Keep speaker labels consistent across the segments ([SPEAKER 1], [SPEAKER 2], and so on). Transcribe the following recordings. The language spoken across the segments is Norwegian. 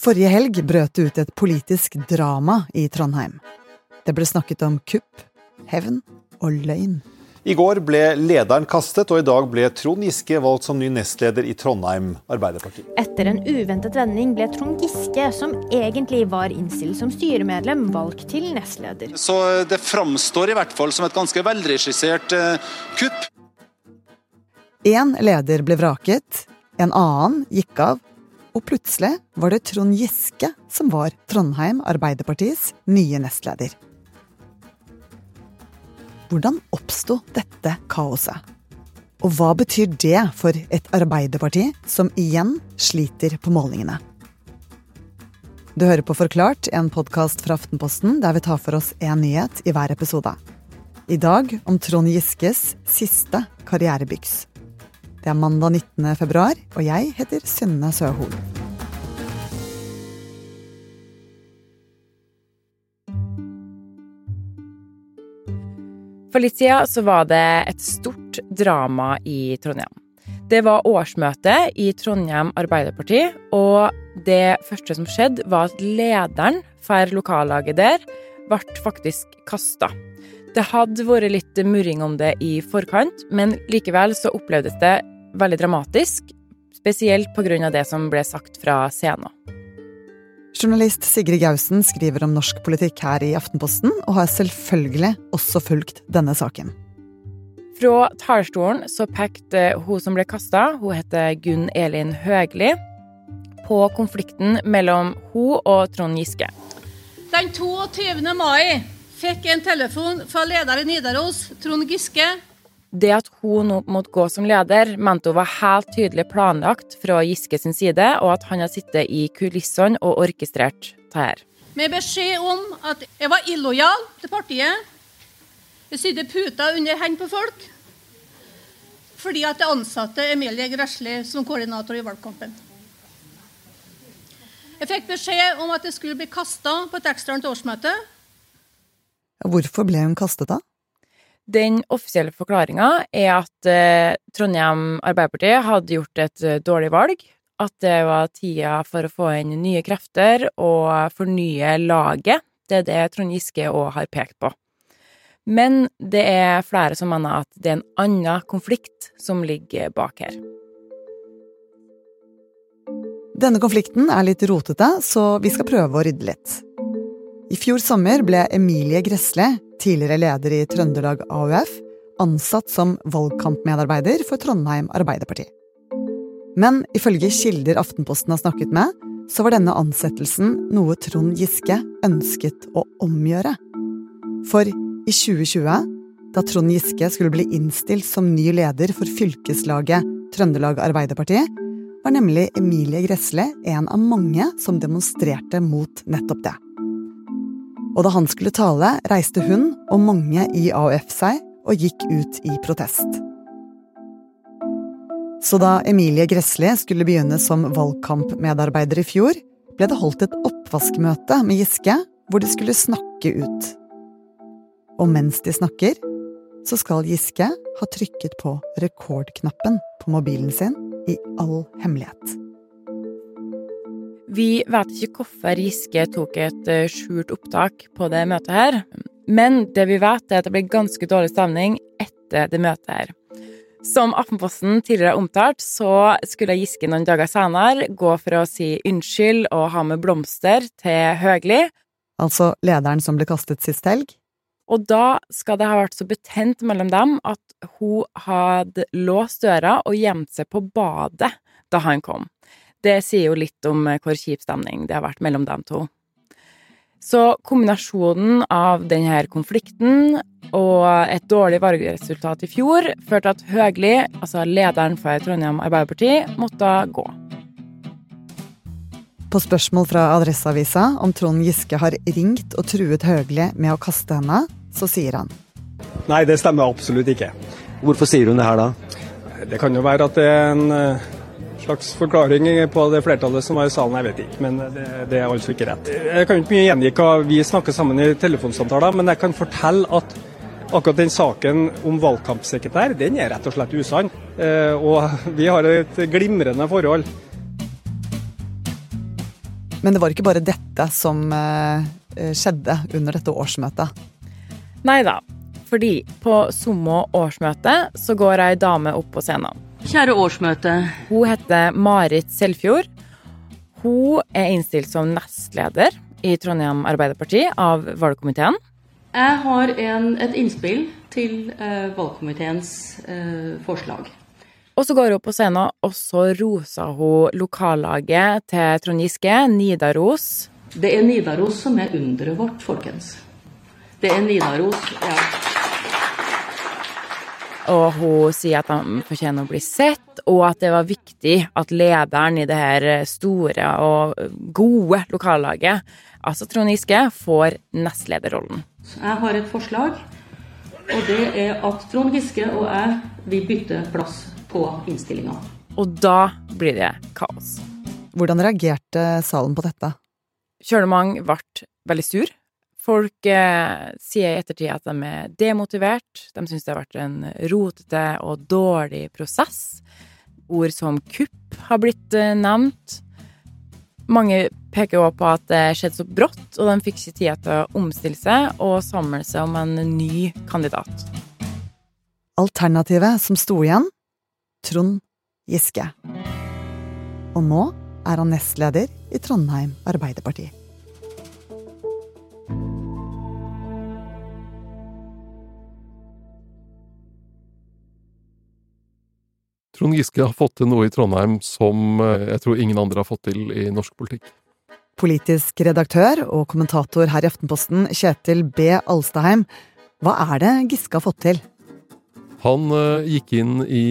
[SPEAKER 1] Forrige helg brøt det ut et politisk drama i Trondheim. Det ble snakket om kupp, hevn og løgn.
[SPEAKER 2] I går ble lederen kastet, og i dag ble Trond Giske valgt som ny nestleder i Trondheim Arbeiderparti.
[SPEAKER 3] Etter en uventet vending ble Trond Giske, som egentlig var innstilt som styremedlem, valgt til nestleder.
[SPEAKER 4] Så det framstår i hvert fall som et ganske velregissert eh, kupp.
[SPEAKER 1] Én leder ble vraket, en annen gikk av, og plutselig var det Trond Giske som var Trondheim Arbeiderpartis nye nestleder. Hvordan oppsto dette kaoset? Og hva betyr det for et Arbeiderparti som igjen sliter på målingene? Du hører på Forklart, en podkast fra Aftenposten der vi tar for oss én nyhet i hver episode. I dag om Trond Giskes siste karrierebyks. Det er mandag 19. februar, og jeg heter Synne Søhol.
[SPEAKER 5] For litt siden så var det et stort drama i Trondheim. Det var årsmøte i Trondheim Arbeiderparti, og det første som skjedde, var at lederen for lokallaget der ble faktisk kasta. Det hadde vært litt murring om det i forkant, men likevel så opplevdes det veldig dramatisk, spesielt pga. det som ble sagt fra scenen.
[SPEAKER 1] Journalist Sigrid Gausen skriver om norsk politikk her i Aftenposten, og har selvfølgelig også fulgt denne saken.
[SPEAKER 5] Fra talerstolen så pekte hun som ble kasta, hun heter Gunn Elin Høgli, på konflikten mellom hun og Trond Giske.
[SPEAKER 6] Den 22. mai fikk en telefon fra leder i Nidaros, Trond Giske.
[SPEAKER 5] Det at hun nå måtte gå som leder, mente hun var helt tydelig planlagt fra Giske sin side, og at han har sittet i kulissene og orkestrert det her.
[SPEAKER 6] Med beskjed om at jeg var illojal til partiet. Jeg sydde puter under hendene på folk. Fordi at jeg ansatte Emilie Gressli som koordinator i valgkampen. Jeg fikk beskjed om at jeg skulle bli kasta på et eksternt årsmøte.
[SPEAKER 1] Hvorfor ble hun kastet, da?
[SPEAKER 5] Den offisielle forklaringa er at eh, Trondheim Arbeiderparti hadde gjort et eh, dårlig valg. At det var tida for å få inn nye krefter og fornye laget. Det er det Trond Giske òg har pekt på. Men det er flere som mener at det er en annen konflikt som ligger bak her.
[SPEAKER 1] Denne konflikten er litt rotete, så vi skal prøve å rydde litt. I fjor sommer ble Emilie Gressle, tidligere leder i Trøndelag AUF, ansatt som valgkampmedarbeider for Trondheim Arbeiderparti. Men ifølge kilder Aftenposten har snakket med, så var denne ansettelsen noe Trond Giske ønsket å omgjøre. For i 2020, da Trond Giske skulle bli innstilt som ny leder for fylkeslaget Trøndelag Arbeiderparti, var nemlig Emilie Gressle en av mange som demonstrerte mot nettopp det. Og da han skulle tale, reiste hun og mange i AUF seg og gikk ut i protest. Så da Emilie Gressli skulle begynne som valgkampmedarbeider i fjor, ble det holdt et oppvaskmøte med Giske hvor de skulle snakke ut. Og mens de snakker, så skal Giske ha trykket på rekordknappen på mobilen sin i all hemmelighet.
[SPEAKER 5] Vi vet ikke hvorfor Giske tok et eh, skjult opptak på det møtet her, men det vi vet, er at det ble ganske dårlig stemning etter det møtet her. Som Aftenposten tidligere omtalt, så skulle Giske noen dager senere gå for å si unnskyld og ha med blomster til Høgli.
[SPEAKER 1] Altså lederen som ble kastet sist helg?
[SPEAKER 5] Og da skal det ha vært så betent mellom dem at hun hadde låst døra og gjemt seg på badet da han kom. Det sier jo litt om hvor kjip stemning det har vært mellom dem to. Så kombinasjonen av denne konflikten og et dårlig valgresultat i fjor førte at Høgli, altså lederen for Trondheim Arbeiderparti, måtte gå.
[SPEAKER 1] På spørsmål fra Adresseavisa om Trond Giske har ringt og truet Høgli med å kaste henne, så sier han
[SPEAKER 7] Nei, det stemmer absolutt ikke.
[SPEAKER 8] Hvorfor sier hun det her da?
[SPEAKER 7] Det kan jo være at det er en eh, slags forklaring på det flertallet som var i salen, jeg vet ikke. Men det, det er altså ikke rett. Jeg kan ikke mye gjengi hva vi snakker sammen i telefonsamtaler, men jeg kan fortelle at akkurat den saken om valgkampsekretær, den er rett og slett usann. Eh, og vi har et glimrende forhold.
[SPEAKER 1] Men det var ikke bare dette som eh, skjedde under dette årsmøtet.
[SPEAKER 5] Nei da, fordi på Sommo årsmøte så går ei dame opp på scenen.
[SPEAKER 8] Kjære årsmøte.
[SPEAKER 5] Hun heter Marit Selfjord. Hun er innstilt som nestleder i Trondheim Arbeiderparti av valgkomiteen.
[SPEAKER 8] Jeg har en, et innspill til eh, valgkomiteens eh, forslag.
[SPEAKER 5] Og så går hun på scenen, og så roser hun lokallaget til Trond Giske, Nidaros.
[SPEAKER 8] Det er Nidaros som er underet vårt, folkens. Det er Nidaros, ja.
[SPEAKER 5] Og hun sier at de fortjener å bli sett, og at det var viktig at lederen i det her store og gode lokallaget, altså Trond Giske, får nestlederrollen.
[SPEAKER 8] Jeg har et forslag, og det er at Trond Giske og jeg vil bytte plass på innstillinga.
[SPEAKER 5] Og da blir det kaos.
[SPEAKER 1] Hvordan reagerte salen på dette?
[SPEAKER 5] Kjølemang ble veldig sur. Folk eh, sier i ettertid at de er demotivert. De syns det har vært en rotete og dårlig prosess. Ord som kupp har blitt eh, nevnt. Mange peker også på at det skjedde så brått, og de fikk ikke tid til å omstille seg og samle seg om en ny kandidat.
[SPEAKER 1] Alternativet som sto igjen? Trond Giske. Og nå er han nestleder i Trondheim Arbeiderparti.
[SPEAKER 9] Trond Giske har fått til noe i Trondheim som eh, jeg tror ingen andre har fått til i norsk politikk.
[SPEAKER 1] Politisk redaktør og kommentator her i Aftenposten, Kjetil B. Alstaheim. Hva er det Giske har fått til?
[SPEAKER 9] Han uh, gikk inn i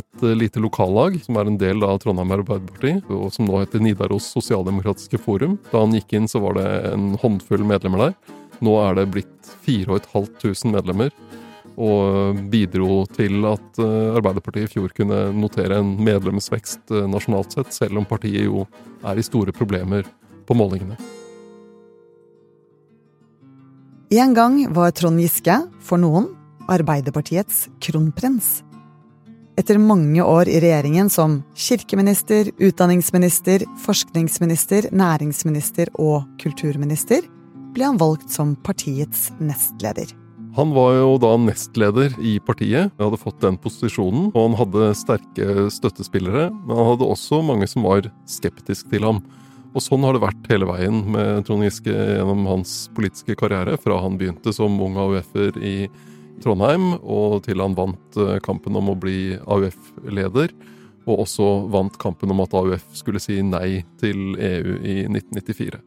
[SPEAKER 9] et uh, lite lokallag som er en del av Trondheim Arbeiderparti, og som nå heter Nidaros Sosialdemokratiske Forum. Da han gikk inn, så var det en håndfull medlemmer der. Nå er det blitt 4500 medlemmer og bidro til at eh, Arbeiderpartiet i fjor kunne notere en medlemsvekst eh, nasjonalt sett, selv om partiet jo er i store problemer på målingene.
[SPEAKER 1] En gang var Trond Giske, for noen, Arbeiderpartiets kronprins. Etter mange år i regjeringen som kirkeminister, utdanningsminister, forskningsminister, næringsminister og kulturminister, ble han valgt som partiets nestleder.
[SPEAKER 9] Han var jo da nestleder i partiet, han hadde fått den posisjonen, og han hadde sterke støttespillere, men han hadde også mange som var skeptiske til ham. Og sånn har det vært hele veien med Trond Giske gjennom hans politiske karriere, fra han begynte som ung AUF-er i Trondheim, og til han vant eh, kampen om å bli AUF-leder, og også vant kampen om at AUF skulle si nei til EU i 1994.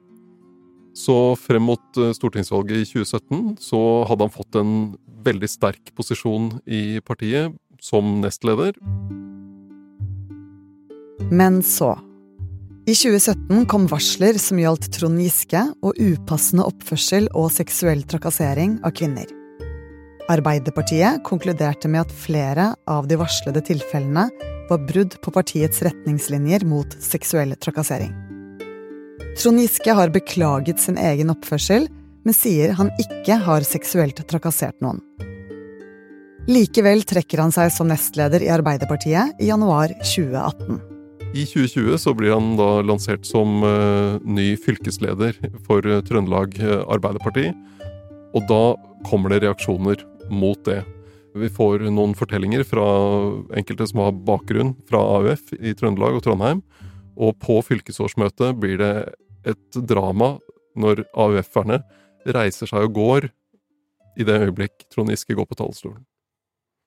[SPEAKER 9] Så frem mot eh, stortingsvalget i 2017 så hadde han fått en veldig sterk posisjon i partiet som nestleder.
[SPEAKER 1] Men så I 2017 kom varsler som gjaldt Trond Giske og upassende oppførsel og seksuell trakassering av kvinner. Arbeiderpartiet konkluderte med at flere av de varslede tilfellene var brudd på partiets retningslinjer mot seksuell trakassering. Trond Giske har beklaget sin egen oppførsel, men sier han ikke har seksuelt trakassert noen. Likevel trekker han seg som nestleder i Arbeiderpartiet i januar 2018.
[SPEAKER 9] I 2020 så blir han da lansert som uh, ny fylkesleder for uh, Trøndelag uh, Arbeiderparti. Og da kommer det reaksjoner mot det. Vi får noen fortellinger fra enkelte som har bakgrunn fra AUF i Trøndelag og Trondheim, og på fylkesårsmøtet blir det et drama når AUF-erne reiser seg og går i det øyeblikk Trond Giske går på talerstolen.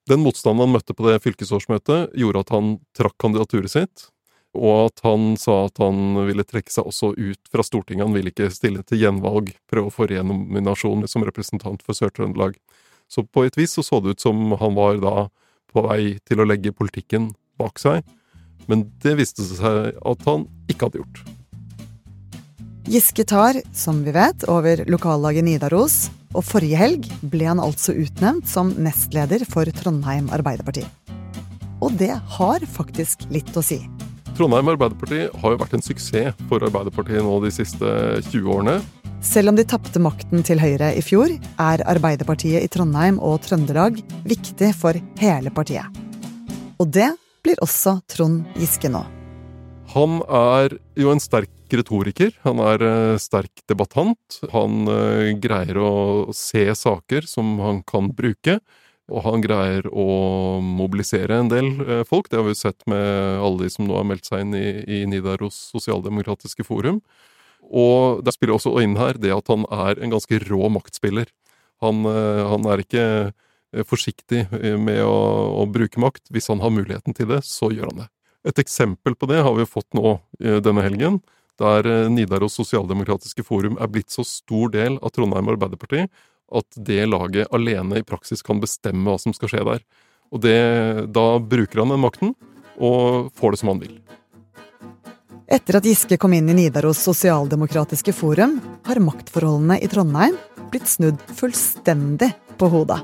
[SPEAKER 9] Den motstanden han møtte på det fylkesårsmøtet, gjorde at han trakk kandidaturet sitt, og at han sa at han ville trekke seg også ut fra Stortinget. Han ville ikke stille til gjenvalg, prøve å få renominasjon som representant for Sør-Trøndelag. Så på et vis så, så det ut som han var da på vei til å legge politikken bak seg, men det viste seg at han ikke hadde gjort.
[SPEAKER 1] Giske tar, som vi vet, over lokallaget Nidaros, og forrige helg ble han altså utnevnt som nestleder for Trondheim Arbeiderparti. Og det har faktisk litt å si.
[SPEAKER 9] Trondheim Arbeiderparti har jo vært en suksess for Arbeiderpartiet nå de siste 20 årene.
[SPEAKER 1] Selv om de tapte makten til Høyre i fjor, er Arbeiderpartiet i Trondheim og Trøndelag viktig for hele partiet. Og det blir også Trond Giske nå.
[SPEAKER 9] Han er jo en sterk retoriker. Han er uh, sterk debattant. Han uh, greier å se saker som han kan bruke. Og han greier å mobilisere en del uh, folk. Det har vi sett med alle de som nå har meldt seg inn i, i Nidaros sosialdemokratiske forum. Og det spiller også inn her det at han er en ganske rå maktspiller. Han, han er ikke forsiktig med å, å bruke makt. Hvis han har muligheten til det, så gjør han det. Et eksempel på det har vi fått nå denne helgen, der eh, Nidaros sosialdemokratiske forum er blitt så stor del av Trondheim Arbeiderparti at det laget alene i praksis kan bestemme hva som skal skje der. Og det, Da bruker han den makten, og får det som han vil.
[SPEAKER 1] Etter at Giske kom inn i Nidaros sosialdemokratiske forum, har maktforholdene i Trondheim blitt snudd fullstendig på hodet.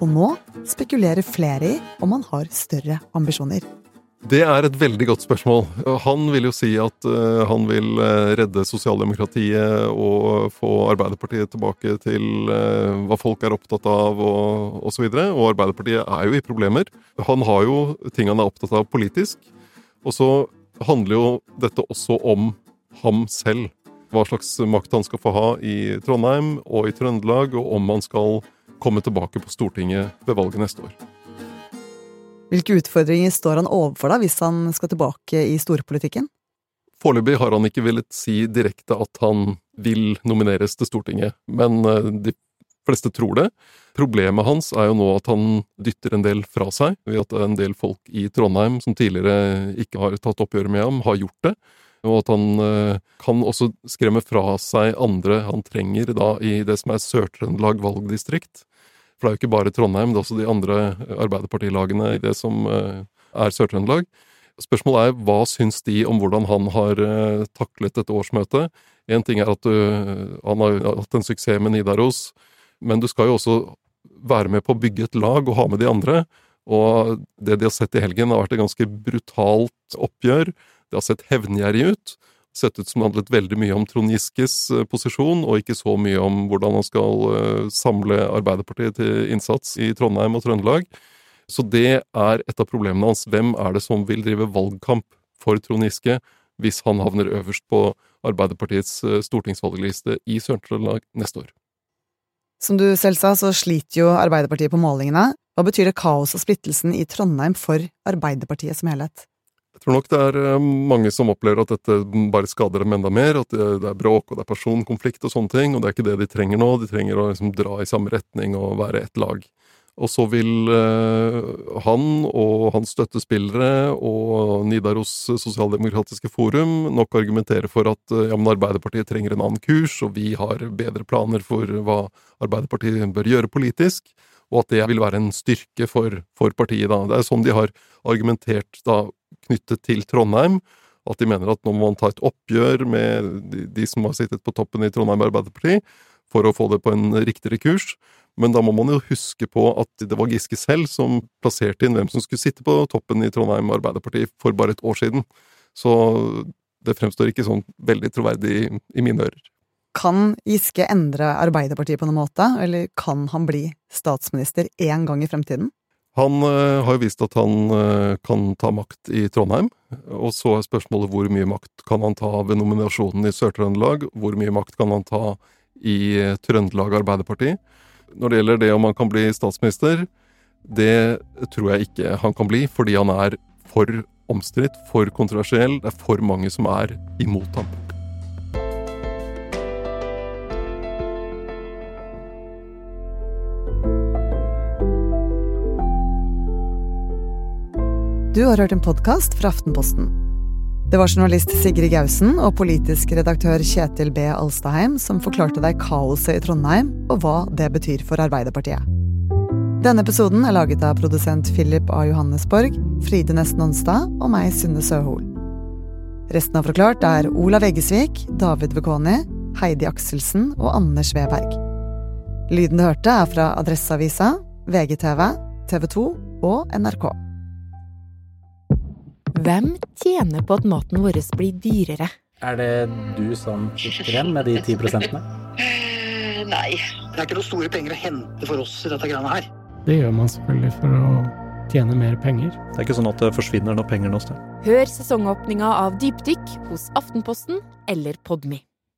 [SPEAKER 1] Og nå spekulerer flere i om han har større ambisjoner.
[SPEAKER 9] Det er et veldig godt spørsmål. Han vil jo si at uh, han vil uh, redde sosialdemokratiet og få Arbeiderpartiet tilbake til uh, hva folk er opptatt av og osv. Og, og Arbeiderpartiet er jo i problemer. Han har jo ting han er opptatt av politisk. Og så handler jo dette også om ham selv. Hva slags makt han skal få ha i Trondheim og i Trøndelag, og om han skal komme tilbake på Stortinget ved valget neste år.
[SPEAKER 1] Hvilke utfordringer står han overfor da, hvis han skal tilbake i storpolitikken?
[SPEAKER 9] Foreløpig har han ikke villet si direkte at han vil nomineres til Stortinget, men eh, de fleste tror det. Problemet hans er jo nå at han dytter en del fra seg, ved at en del folk i Trondheim som tidligere ikke har tatt oppgjøret med ham, har gjort det. Og at han eh, kan også skremme fra seg andre han trenger da i det som er Sør-Trøndelag valgdistrikt. For det er jo ikke bare Trondheim, det er også de andre Arbeiderpartilagene i det som eh, er Sør-Trøndelag. Spørsmålet er hva syns de om hvordan han har eh, taklet dette årsmøtet? Én ting er at du, han har hatt en suksess med Nidaros, men du skal jo også være med på å bygge et lag og ha med de andre. Og det de har sett i helgen, har vært et ganske brutalt oppgjør. Det har sett hevngjerrig ut sett ut som det handlet veldig mye om Trond Giskes eh, posisjon, og ikke så mye om hvordan han skal eh, samle Arbeiderpartiet til innsats i Trondheim og Trøndelag. Så det er et av problemene hans. Hvem er det som vil drive valgkamp for Trond Giske hvis han havner øverst på Arbeiderpartiets eh, stortingsvalgliste i Sør-Trøndelag neste år?
[SPEAKER 1] Som du selv sa, så sliter jo Arbeiderpartiet på målingene. Hva betyr det kaos og splittelsen i Trondheim for Arbeiderpartiet som helhet?
[SPEAKER 9] Jeg tror nok det er eh, mange som opplever at dette bare skader dem enda mer. At det er bråk og det er personkonflikt og sånne ting. Og det er ikke det de trenger nå. De trenger å liksom dra i samme retning og være ett lag. Og så vil eh, han og hans støttespillere og Nidaros sosialdemokratiske forum nok argumentere for at eh, ja, men Arbeiderpartiet trenger en annen kurs, og vi har bedre planer for hva Arbeiderpartiet bør gjøre politisk og at det vil være en styrke for, for partiet. Da. Det er sånn de har argumentert da, knyttet til Trondheim. At de mener at nå må man ta et oppgjør med de, de som har sittet på toppen i Trondheim Arbeiderparti, for å få det på en riktigere kurs. Men da må man jo huske på at det var Giske selv som plasserte inn hvem som skulle sitte på toppen i Trondheim Arbeiderparti for bare et år siden. Så det fremstår ikke sånn veldig troverdig i mine ører.
[SPEAKER 1] Kan Giske endre Arbeiderpartiet på noen måte, eller kan han bli statsminister én gang i fremtiden?
[SPEAKER 9] Han øh, har jo vist at han øh, kan ta makt i Trondheim, og så er spørsmålet hvor mye makt kan han ta ved nominasjonen i Sør-Trøndelag, hvor mye makt kan han ta i eh, Trøndelag Arbeiderparti. Når det gjelder det om han kan bli statsminister, det tror jeg ikke han kan bli, fordi han er for omstridt, for kontroversiell, det er for mange som er imot ham.
[SPEAKER 1] Du har hørt en podkast fra Aftenposten. Det var journalist Sigrid Gausen og politisk redaktør Kjetil B. Alstaheim som forklarte deg kaoset i Trondheim og hva det betyr for Arbeiderpartiet. Denne episoden er laget av produsent Philip A. Johannesborg, Fride Nesten Onsdag og meg, Sunne Søhol. Resten av Forklart er Olav Eggesvik, David Vekoni, Heidi Akselsen og Anders Weberg. Lyden du hørte, er fra Adresseavisa, VGTV, TV 2 og NRK.
[SPEAKER 10] Hvem tjener på at maten vår blir dyrere?
[SPEAKER 11] Er det du som sitter igjen med de ti prosentene?
[SPEAKER 12] Uh, nei. Det er ikke noen store penger å hente for oss i dette greiene her.
[SPEAKER 13] Det gjør man selvfølgelig for å
[SPEAKER 12] tjene mer penger.
[SPEAKER 13] Det er ikke sånn at det forsvinner noen penger noe sted.
[SPEAKER 10] Hør sesongåpninga av Dypdykk hos Aftenposten eller Podmy.